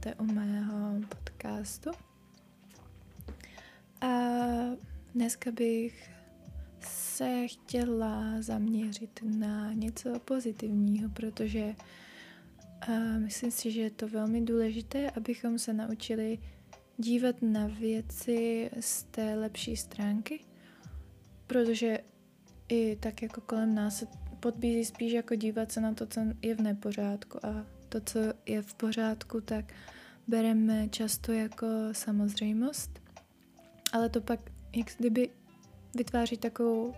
Vítejte u mého podcastu. A dneska bych se chtěla zaměřit na něco pozitivního, protože myslím si, že je to velmi důležité, abychom se naučili dívat na věci z té lepší stránky, protože i tak jako kolem nás se podbízí spíš jako dívat se na to, co je v nepořádku a to, co je v pořádku, tak bereme často jako samozřejmost, ale to pak jak kdyby vytváří takovou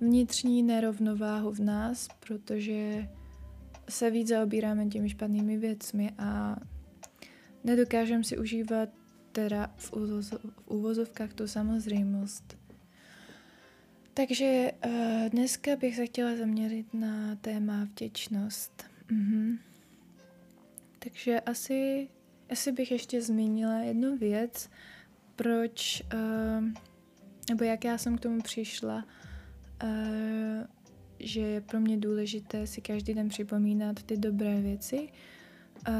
vnitřní nerovnováhu v nás, protože se víc zaobíráme těmi špatnými věcmi a nedokážeme si užívat teda v, úvozov, v úvozovkách tu samozřejmost. Takže uh, dneska bych se chtěla zaměřit na téma vděčnost. Mhm. Takže asi, asi bych ještě zmínila jednu věc, proč, uh, nebo jak já jsem k tomu přišla, uh, že je pro mě důležité si každý den připomínat ty dobré věci. Uh,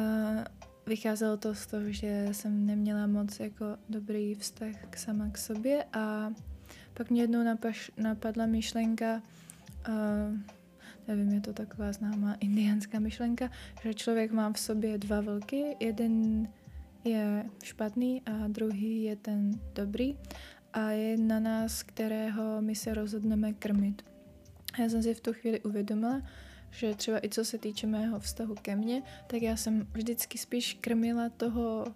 vycházelo to z toho, že jsem neměla moc jako dobrý vztah k sama k sobě a pak mě jednou napaš, napadla myšlenka, uh, nevím, je to taková známá indiánská myšlenka, že člověk má v sobě dva vlky, jeden je špatný a druhý je ten dobrý. A je na nás, kterého my se rozhodneme krmit. Já jsem si v tu chvíli uvědomila, že třeba i co se týče mého vztahu ke mně, tak já jsem vždycky spíš krmila toho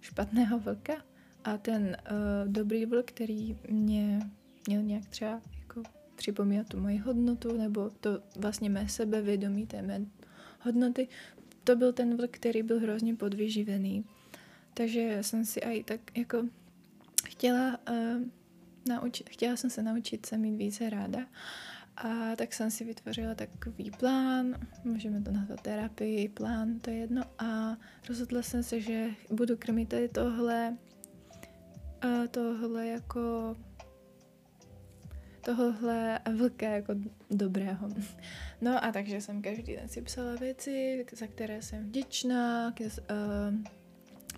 špatného vlka a ten uh, dobrý vlk, který mě měl nějak třeba jako připomínat tu moji hodnotu nebo to vlastně mé sebevědomí, té mé hodnoty, to byl ten vlk, který byl hrozně podvyživený. Takže jsem si i tak jako chtěla, uh, nauč- chtěla jsem se naučit se mít více ráda a tak jsem si vytvořila takový plán, můžeme to nazvat terapii, plán, to je jedno. A rozhodla jsem se, že budu krmit tady tohle, a tohle jako tohle vlka jako dobrého. No a takže jsem každý den si psala věci, za které jsem vděčná, uh,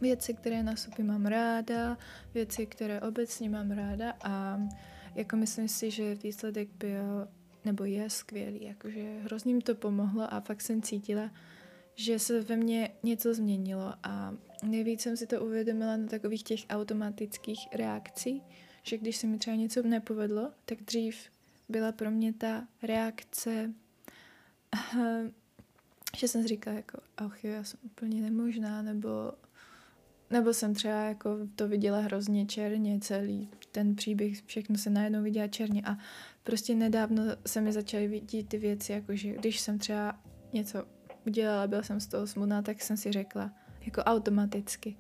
věci, které na sobě mám ráda, věci, které obecně mám ráda a jako myslím si, že výsledek byl nebo je skvělý, jakože hrozně mi to pomohlo a fakt jsem cítila, že se ve mně něco změnilo a nejvíc jsem si to uvědomila na takových těch automatických reakcí, že když se mi třeba něco nepovedlo, tak dřív byla pro mě ta reakce, že jsem říkala jako, ach jo, já jsem úplně nemožná, nebo, nebo jsem třeba jako to viděla hrozně černě celý ten příběh, všechno se najednou viděla černě a prostě nedávno se mi začaly vidět ty věci, jakože když jsem třeba něco udělala, byla jsem z toho smutná, tak jsem si řekla, jako automaticky,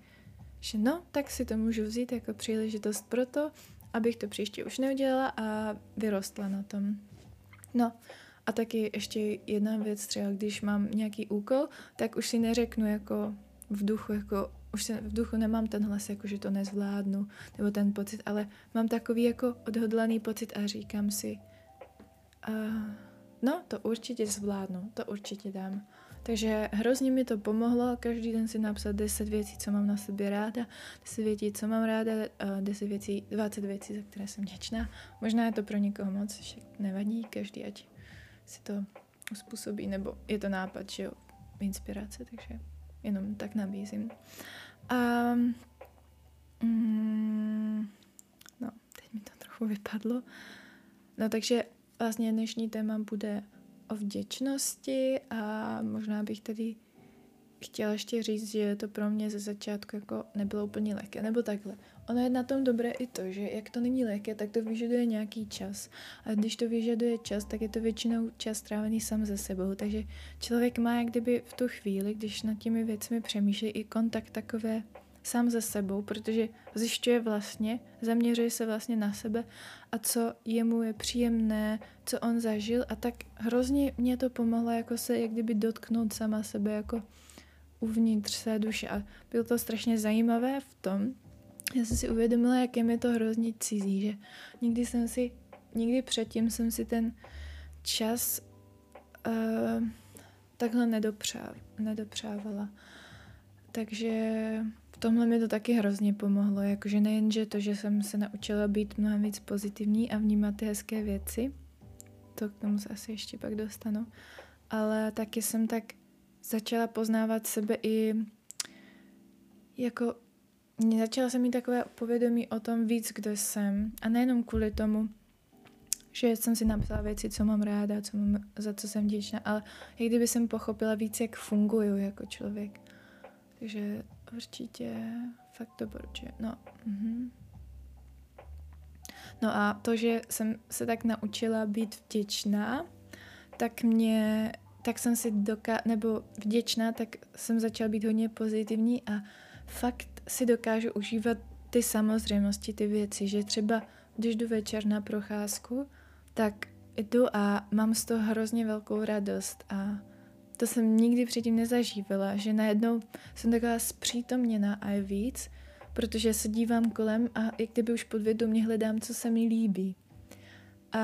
že no, tak si to můžu vzít jako příležitost pro to, abych to příště už neudělala a vyrostla na tom. No a taky ještě jedna věc, třeba když mám nějaký úkol, tak už si neřeknu jako v duchu, jako už se v duchu nemám ten hlas, jako že to nezvládnu, nebo ten pocit, ale mám takový jako odhodlaný pocit a říkám si, uh, no, to určitě zvládnu, to určitě dám. Takže hrozně mi to pomohlo každý den si napsat 10 věcí, co mám na sobě ráda, 10 věcí, co mám ráda, 10 věcí, 20 věcí, za které jsem vděčná. Možná je to pro někoho moc, však nevadí, každý ať si to uspůsobí, nebo je to nápad, že jo, inspirace, takže jenom tak nabízím. A mm, no, teď mi to trochu vypadlo. No takže vlastně dnešní téma bude o vděčnosti a možná bych tady chtěla ještě říct, že to pro mě ze začátku jako nebylo úplně lehké, nebo takhle. Ono je na tom dobré i to, že jak to není lehké, tak to vyžaduje nějaký čas. A když to vyžaduje čas, tak je to většinou čas strávený sám ze sebou. Takže člověk má jak kdyby v tu chvíli, když nad těmi věcmi přemýšlí, i kontakt takové sám ze sebou, protože zjišťuje vlastně, zaměřuje se vlastně na sebe a co jemu je příjemné, co on zažil a tak hrozně mě to pomohlo jako se jak kdyby dotknout sama sebe jako uvnitř své duše a bylo to strašně zajímavé v tom, já jsem si uvědomila, jak je mi to hrozně cizí, že nikdy jsem si, nikdy předtím jsem si ten čas uh, takhle nedopřáv, nedopřávala. Takže tomhle mi to taky hrozně pomohlo, jakože nejenže to, že jsem se naučila být mnohem víc pozitivní a vnímat ty hezké věci, to k tomu se asi ještě pak dostanu, ale taky jsem tak začala poznávat sebe i jako začala jsem mít takové povědomí o tom víc, kdo jsem. A nejenom kvůli tomu, že jsem si napsala věci, co mám ráda, co mám, za co jsem vděčná, ale jak kdyby jsem pochopila víc, jak funguju jako člověk. Takže určitě fakt doporučuji. No, mm-hmm. no a to, že jsem se tak naučila být vděčná, tak mě, tak jsem si doká, nebo vděčná, tak jsem začala být hodně pozitivní a fakt si dokážu užívat ty samozřejmosti, ty věci, že třeba když jdu večer na procházku, tak jdu a mám z toho hrozně velkou radost a to jsem nikdy předtím nezažívala, že najednou jsem taková zpřítomněná a je víc, protože se dívám kolem a jak kdyby už podvědomě hledám, co se mi líbí. A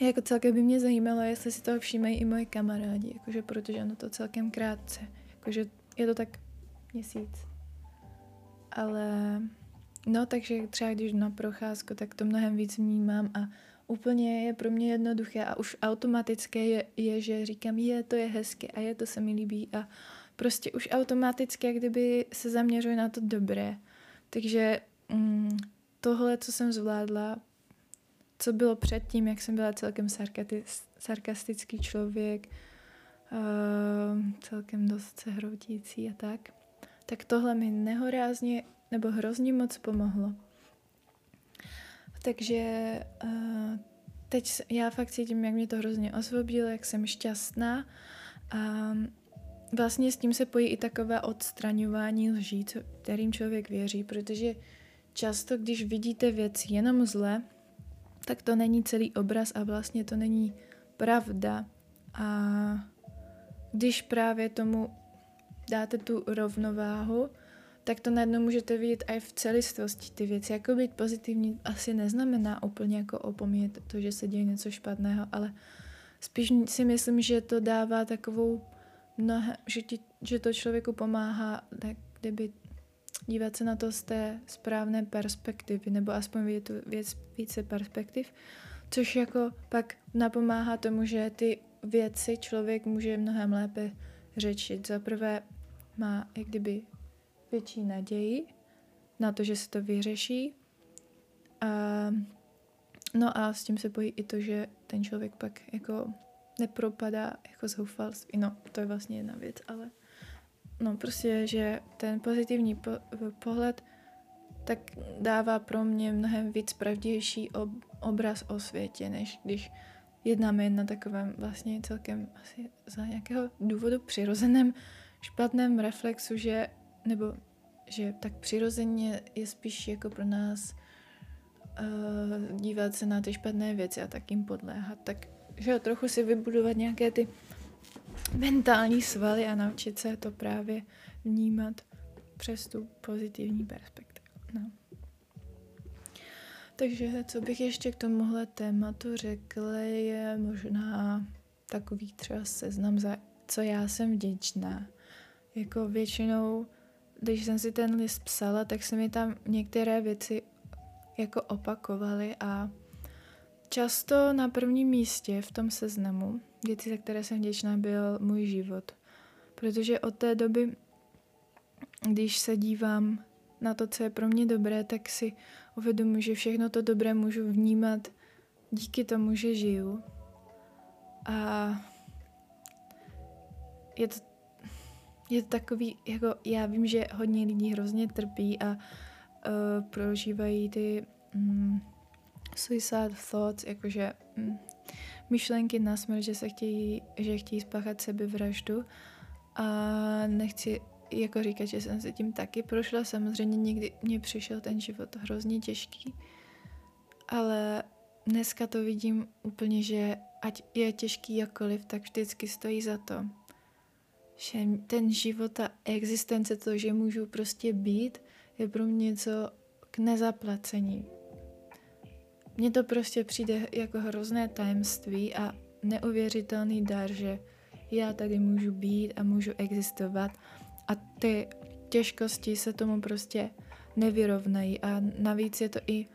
jako celkem by mě zajímalo, jestli si toho všímají i moje kamarádi, jakože protože ono to celkem krátce, jakože je to tak měsíc. Ale no, takže třeba když na procházku, tak to mnohem víc vnímám a úplně je pro mě jednoduché a už automatické je, je že říkám, je, to je hezké a je, to se mi líbí a prostě už automaticky, jak kdyby se zaměřuje na to dobré. Takže mm, tohle, co jsem zvládla, co bylo předtím, jak jsem byla celkem sarkastický člověk, uh, celkem dost se hroutící a tak, tak tohle mi nehorázně nebo hrozně moc pomohlo. Takže uh, teď já fakt cítím, jak mě to hrozně osvobodilo, jak jsem šťastná a vlastně s tím se pojí i takové odstraňování lží, co, kterým člověk věří, protože často, když vidíte věci jenom zle, tak to není celý obraz a vlastně to není pravda. A když právě tomu dáte tu rovnováhu, tak to najednou můžete vidět i v celistvosti ty věci. Jako být pozitivní asi neznamená úplně jako opomíjet to, že se děje něco špatného, ale spíš si myslím, že to dává takovou mnohe, že, ti, že to člověku pomáhá tak kdyby dívat se na to z té správné perspektivy, nebo aspoň vidět tu věc více perspektiv, což jako pak napomáhá tomu, že ty věci člověk může mnohem lépe řečit. Za prvé má jak kdyby větší naději na to, že se to vyřeší. A, no a s tím se pojí i to, že ten člověk pak jako nepropadá jako zoufalství. No, to je vlastně jedna věc, ale no prostě, že ten pozitivní po, pohled tak dává pro mě mnohem víc pravdější ob, obraz o světě, než když jednáme na takovém vlastně celkem asi za nějakého důvodu přirozeném špatném reflexu, že nebo že tak přirozeně je spíš jako pro nás uh, dívat se na ty špatné věci a tak jim podléhat, tak že jo, trochu si vybudovat nějaké ty mentální svaly a naučit se to právě vnímat přes tu pozitivní perspektivu. No. Takže co bych ještě k tomuhle tématu řekla, je možná takový třeba seznam, za co já jsem vděčná. Jako většinou když jsem si ten list psala, tak se mi tam některé věci jako opakovaly a často na prvním místě v tom seznamu věci, za které jsem vděčná, byl můj život. Protože od té doby, když se dívám na to, co je pro mě dobré, tak si uvědomuji, že všechno to dobré můžu vnímat díky tomu, že žiju. A je to je to takový, jako já vím, že hodně lidí hrozně trpí a uh, prožívají ty um, suicide thoughts, jakože um, myšlenky na smrt, že se chtějí, že chtějí spáchat sebevraždu. A nechci jako říkat, že jsem se tím taky prošla, samozřejmě někdy mě přišel ten život hrozně těžký, ale dneska to vidím úplně, že ať je těžký jakkoliv, tak vždycky stojí za to že ten život a existence, to, že můžu prostě být, je pro mě něco k nezaplacení. Mně to prostě přijde jako hrozné tajemství a neuvěřitelný dar, že já tady můžu být a můžu existovat a ty těžkosti se tomu prostě nevyrovnají a navíc je to i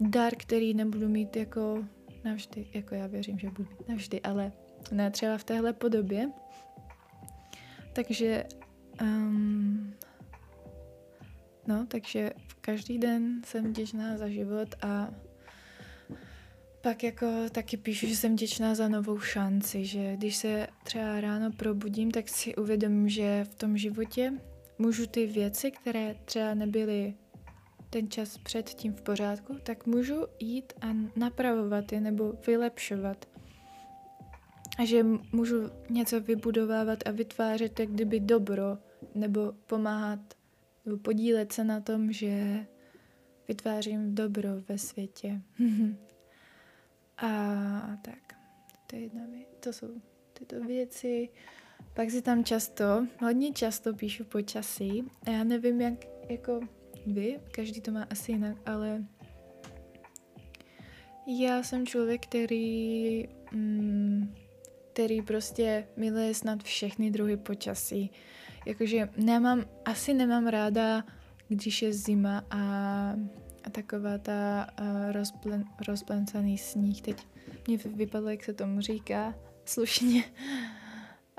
dar, který nebudu mít jako navždy, jako já věřím, že budu mít navždy, ale ne třeba v téhle podobě. Takže um, no, takže každý den jsem vděčná za život a pak jako taky píšu, že jsem vděčná za novou šanci, že když se třeba ráno probudím, tak si uvědomím, že v tom životě můžu ty věci, které třeba nebyly ten čas předtím v pořádku, tak můžu jít a napravovat je nebo vylepšovat. A že můžu něco vybudovávat a vytvářet jak kdyby dobro, nebo pomáhat, nebo podílet se na tom, že vytvářím dobro ve světě. a tak, to je jedna věc. To jsou tyto věci. Pak si tam často, hodně často píšu počasí. A já nevím, jak jako vy, každý to má asi jinak, ale já jsem člověk, který, mm, který prostě miluje snad všechny druhy počasí. Jakože nemám, asi nemám ráda, když je zima a, a taková ta a rozplen, rozplencaný sníh. Teď mě vypadlo, jak se tomu říká slušně.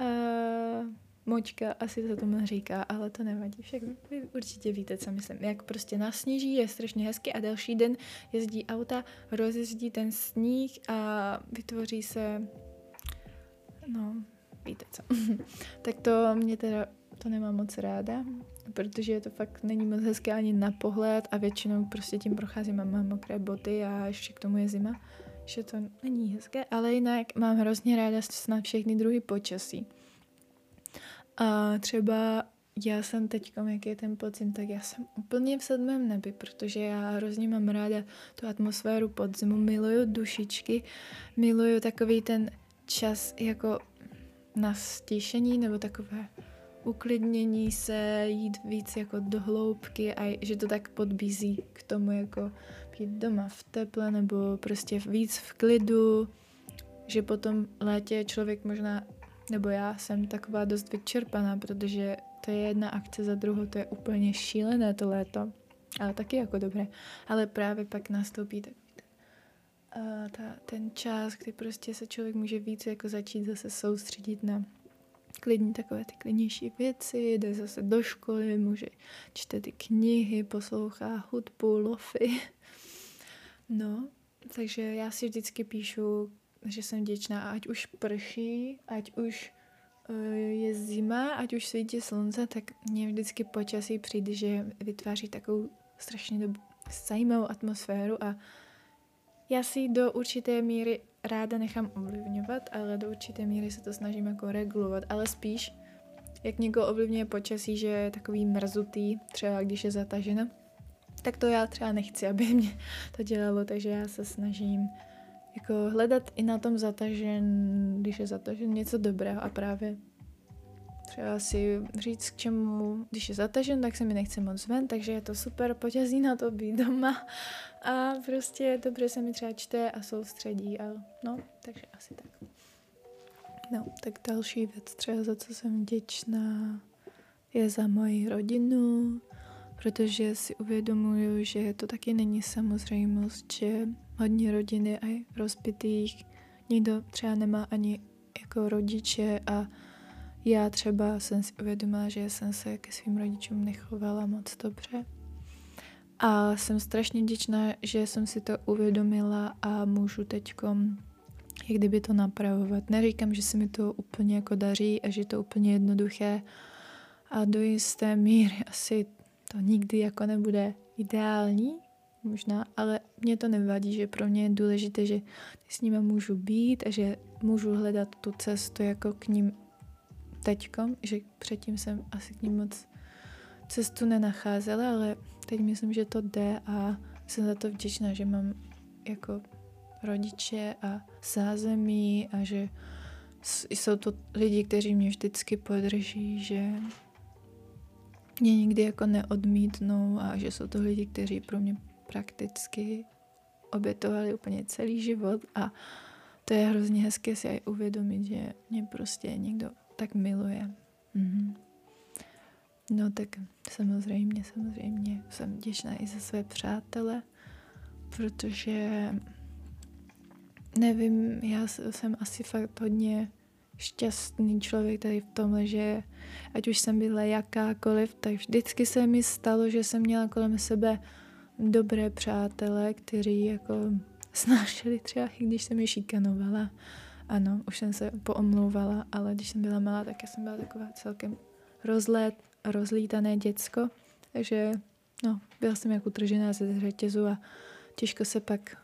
Uh, močka, asi se tomu říká, ale to nevadí. Však vy určitě víte, co myslím. Jak prostě nasněží, je strašně hezky a další den jezdí auta, rozjezdí ten sníh a vytvoří se, no, víte co. tak to mě teda, to nemám moc ráda, protože to fakt není moc hezké ani na pohled a většinou prostě tím procházím a mám mokré boty a ještě k tomu je zima, že to není hezké, ale jinak mám hrozně ráda snad všechny druhy počasí. A třeba já jsem teď, jak je ten pocit, tak já jsem úplně v sedmém nebi, protože já hrozně mám ráda tu atmosféru podzimu, miluju dušičky, miluju takový ten čas jako na stíšení nebo takové uklidnění se, jít víc jako do hloubky a že to tak podbízí k tomu jako být doma v teple nebo prostě víc v klidu, že potom létě člověk možná nebo já jsem taková dost vyčerpaná, protože to je jedna akce za druhou, to je úplně šílené to léto, ale taky jako dobré. Ale právě pak nastoupí ten, uh, ta, ten čas, kdy prostě se člověk může víc jako začít zase soustředit na klidní takové ty klidnější věci, jde zase do školy, může čte ty knihy, poslouchá hudbu, lofy. No, takže já si vždycky píšu že jsem vděčná, ať už prší, ať už uh, je zima, ať už svítí slunce, tak mně vždycky počasí přijde, že vytváří takovou strašně dobu, zajímavou atmosféru a já si do určité míry ráda nechám ovlivňovat, ale do určité míry se to snažím jako regulovat, ale spíš, jak někoho ovlivňuje počasí, že je takový mrzutý, třeba když je zataženo, tak to já třeba nechci, aby mě to dělalo, takže já se snažím jako hledat i na tom zatažen, když je zatažen něco dobrého a právě třeba si říct k čemu, když je zatažen, tak se mi nechce moc ven, takže je to super, potězí na to být doma a prostě dobře se mi třeba čte a soustředí a no, takže asi tak. No, tak další věc třeba za co jsem vděčná je za moji rodinu, protože si uvědomuju, že to taky není samozřejmost, že hodně rodiny a rozbitých, nikdo třeba nemá ani jako rodiče a já třeba jsem si uvědomila, že jsem se ke svým rodičům nechovala moc dobře. A jsem strašně vděčná, že jsem si to uvědomila a můžu teďkom jak kdyby to napravovat. Neříkám, že se mi to úplně jako daří a že je to úplně jednoduché a do jisté míry asi to nikdy jako nebude ideální, možná, ale mě to nevadí, že pro mě je důležité, že s nimi můžu být a že můžu hledat tu cestu jako k ním teďkom, že předtím jsem asi k ním moc cestu nenacházela, ale teď myslím, že to jde a jsem za to vděčná, že mám jako rodiče a zázemí a že jsou to lidi, kteří mě vždycky podrží, že mě nikdy jako neodmítnou a že jsou to lidi, kteří pro mě prakticky obětovali úplně celý život a to je hrozně hezké si aj uvědomit, že mě prostě někdo tak miluje. Mm-hmm. No tak samozřejmě, samozřejmě jsem vděčná i za své přátele, protože nevím, já jsem asi fakt hodně šťastný člověk tady v tom, že ať už jsem byla jakákoliv, tak vždycky se mi stalo, že jsem měla kolem sebe dobré přátele, kteří jako snášeli třeba, i když jsem je šikanovala. Ano, už jsem se poomlouvala, ale když jsem byla malá, tak já jsem byla taková celkem rozlet, rozlítané děcko, takže no, byla jsem jako utržená ze řetězu a těžko se pak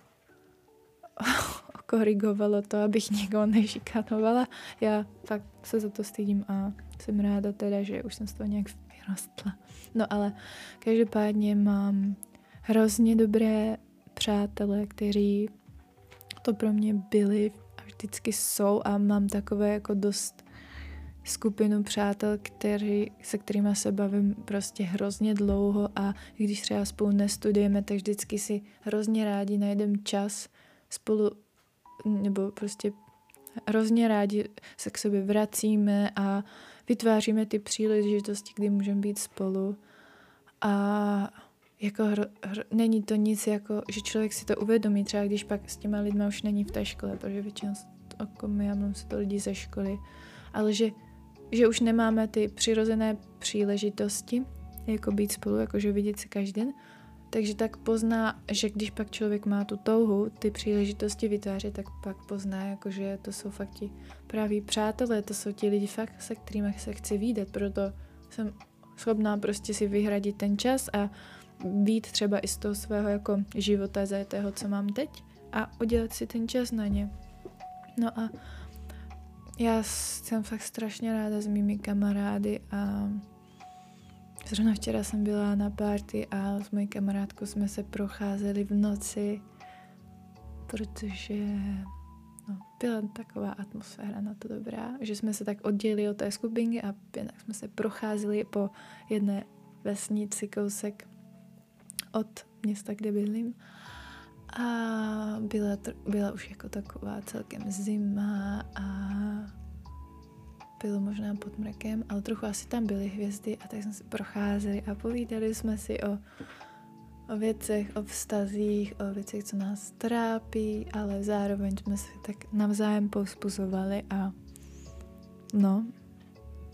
korigovalo to, abych někoho nešikanovala. Já fakt se za to stydím a jsem ráda teda, že už jsem z toho nějak vyrostla. No ale každopádně mám hrozně dobré přátelé, kteří to pro mě byli vždycky jsou a mám takové jako dost skupinu přátel, který, se kterými se bavím prostě hrozně dlouho a když třeba spolu nestudujeme, tak vždycky si hrozně rádi najdeme čas spolu nebo prostě hrozně rádi se k sobě vracíme a vytváříme ty příležitosti, kdy můžeme být spolu. A jako hro, hro, není to nic jako, že člověk si to uvědomí, třeba když pak s těma lidma už není v té škole, protože většinou jako my, já mám se to lidi ze školy, ale že, že už nemáme ty přirozené příležitosti, jako být spolu, jakože vidět se každý den, takže tak pozná, že když pak člověk má tu touhu, ty příležitosti vytvářet, tak pak pozná, jako že to jsou fakt ti praví přátelé, to jsou ti lidi fakt, se kterými se chci výdat, proto jsem schopná prostě si vyhradit ten čas a být třeba i z toho svého jako života zajetého, co mám teď a udělat si ten čas na ně. No a já jsem fakt strašně ráda s mými kamarády a Zrovna včera jsem byla na party a s mojí kamarádkou jsme se procházeli v noci, protože no, byla taková atmosféra na to dobrá, že jsme se tak oddělili od té skupinky a tak jsme se procházeli po jedné vesnici kousek od města, kde bydlím. A byla, byla už jako taková celkem zima a bylo možná pod mrakem, ale trochu asi tam byly hvězdy a tak jsme se procházeli a povídali jsme si o, o věcech, o vztazích, o věcech, co nás trápí, ale zároveň jsme se tak navzájem povzbuzovali a no,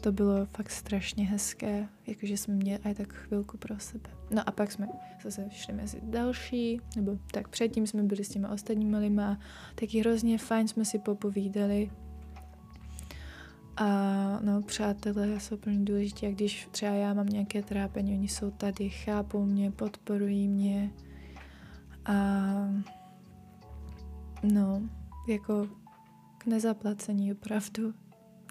to bylo fakt strašně hezké, jakože jsme měli aj tak chvilku pro sebe. No a pak jsme zase šli mezi další, nebo tak předtím jsme byli s těma ostatními lima, taky hrozně fajn jsme si popovídali, a no, přátelé jsou mě důležití a když třeba já mám nějaké trápení, oni jsou tady, chápou mě, podporují mě a no, jako k nezaplacení opravdu.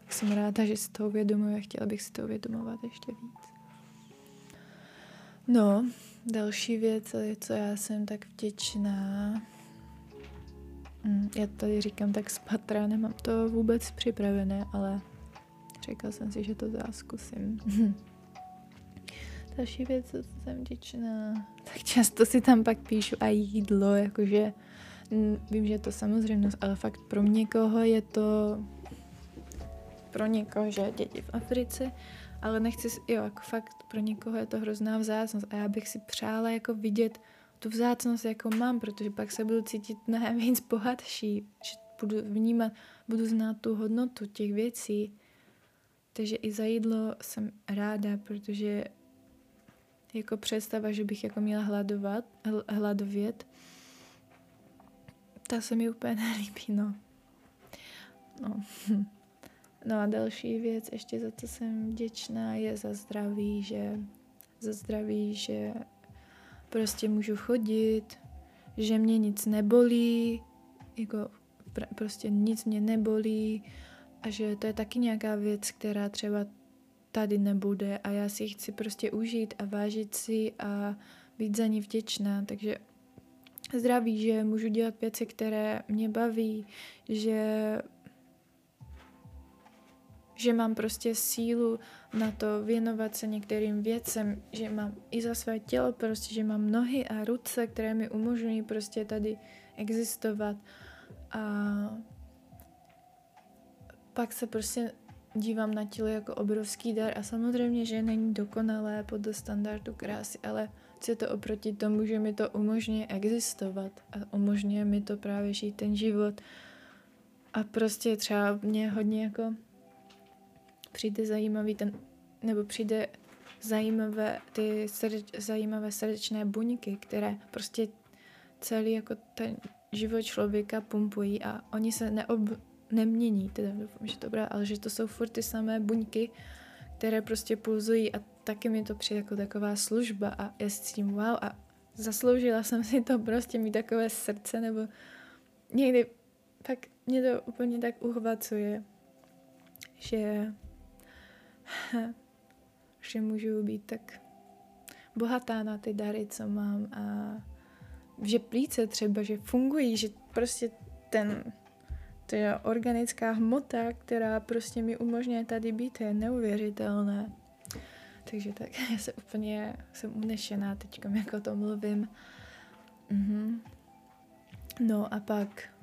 Jsem ráda, že si to uvědomuji a chtěla bych si to uvědomovat ještě víc. No, další věc, co já jsem tak vděčná, hm, já tady říkám tak spatra, nemám to vůbec připravené, ale Řekla jsem si, že to zkusím. Další věc, co jsem vděčná, tak často si tam pak píšu a jídlo, jakože vím, že je to samozřejmost, ale fakt pro někoho je to pro někoho, že děti v Africe, ale nechci, jo, jako fakt pro někoho je to hrozná vzácnost a já bych si přála jako vidět tu vzácnost, jako mám, protože pak se budu cítit mnohem víc bohatší, že budu vnímat, budu znát tu hodnotu těch věcí, takže i za jídlo jsem ráda, protože jako představa, že bych jako měla hladovat, hl, hladovět, ta se mi úplně nelíbí, no. No. no a další věc, ještě za co jsem vděčná, je za zdraví, že za zdraví, že prostě můžu chodit, že mě nic nebolí, jako pr- prostě nic mě nebolí, a že to je taky nějaká věc, která třeba tady nebude a já si ji chci prostě užít a vážit si a být za ní vděčná, takže zdraví, že můžu dělat věci, které mě baví, že že mám prostě sílu na to věnovat se některým věcem, že mám i za své tělo prostě, že mám nohy a ruce, které mi umožňují prostě tady existovat. A pak se prostě dívám na tělo jako obrovský dar a samozřejmě, že není dokonalé podle standardu krásy, ale je to oproti tomu, že mi to umožňuje existovat a umožňuje mi to právě žít ten život. A prostě třeba mě hodně jako přijde zajímavý ten, nebo přijde zajímavé, ty srdeč, zajímavé srdečné buňky, které prostě celý jako ten život člověka pumpují a oni se neob, nemění, teda doufám, že to bude, ale že to jsou furt ty samé buňky, které prostě pulzují a taky mi to přijde jako taková služba a já s tím wow a zasloužila jsem si to prostě mít takové srdce nebo někdy tak mě to úplně tak uhvacuje, že že můžu být tak bohatá na ty dary, co mám a že plíce třeba, že fungují, že prostě ten to je organická hmota, která prostě mi umožňuje tady být, je neuvěřitelné. Takže tak, já se úplně, jsem unešená teď, jako to mluvím. Mhm. No a pak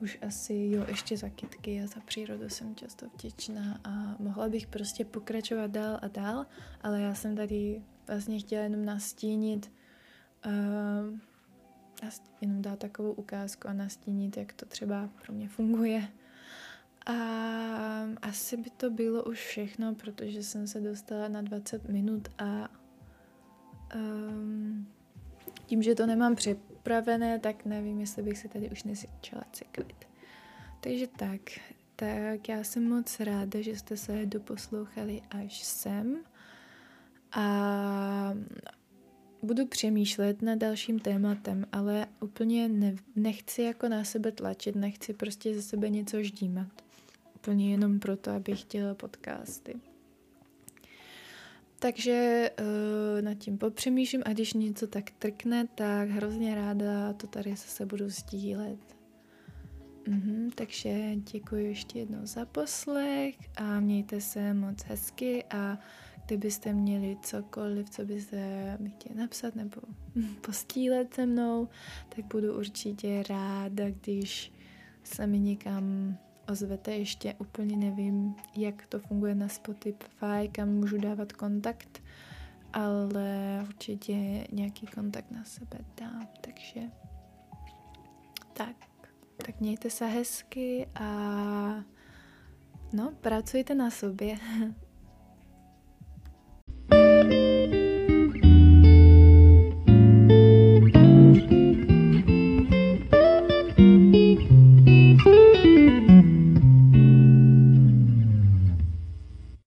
už asi, jo, ještě za kytky a za přírodu jsem často vděčná a mohla bych prostě pokračovat dál a dál, ale já jsem tady vlastně chtěla jenom nastínit, uh, jenom dát takovou ukázku a nastínit, jak to třeba pro mě funguje. A asi by to bylo už všechno, protože jsem se dostala na 20 minut a um, tím, že to nemám připravené, tak nevím, jestli bych se tady už nezačala cyklit. Takže tak, tak já jsem moc ráda, že jste se doposlouchali až sem a budu přemýšlet nad dalším tématem, ale úplně ne, nechci jako na sebe tlačit, nechci prostě ze sebe něco ždímat. Úplně jenom proto, abych chtěla podcasty. Takže uh, nad tím popřemýšlím a když něco tak trkne, tak hrozně ráda to tady zase budu sdílet. Mm-hmm, takže děkuji ještě jednou za poslech a mějte se moc hezky a kdybyste měli cokoliv, co byste mi chtěli napsat nebo postílet se mnou, tak budu určitě ráda, když se mi někam ozvete, ještě úplně nevím, jak to funguje na Spotify, kam můžu dávat kontakt, ale určitě nějaký kontakt na sebe dám, takže tak, tak mějte se hezky a no, pracujte na sobě. thank you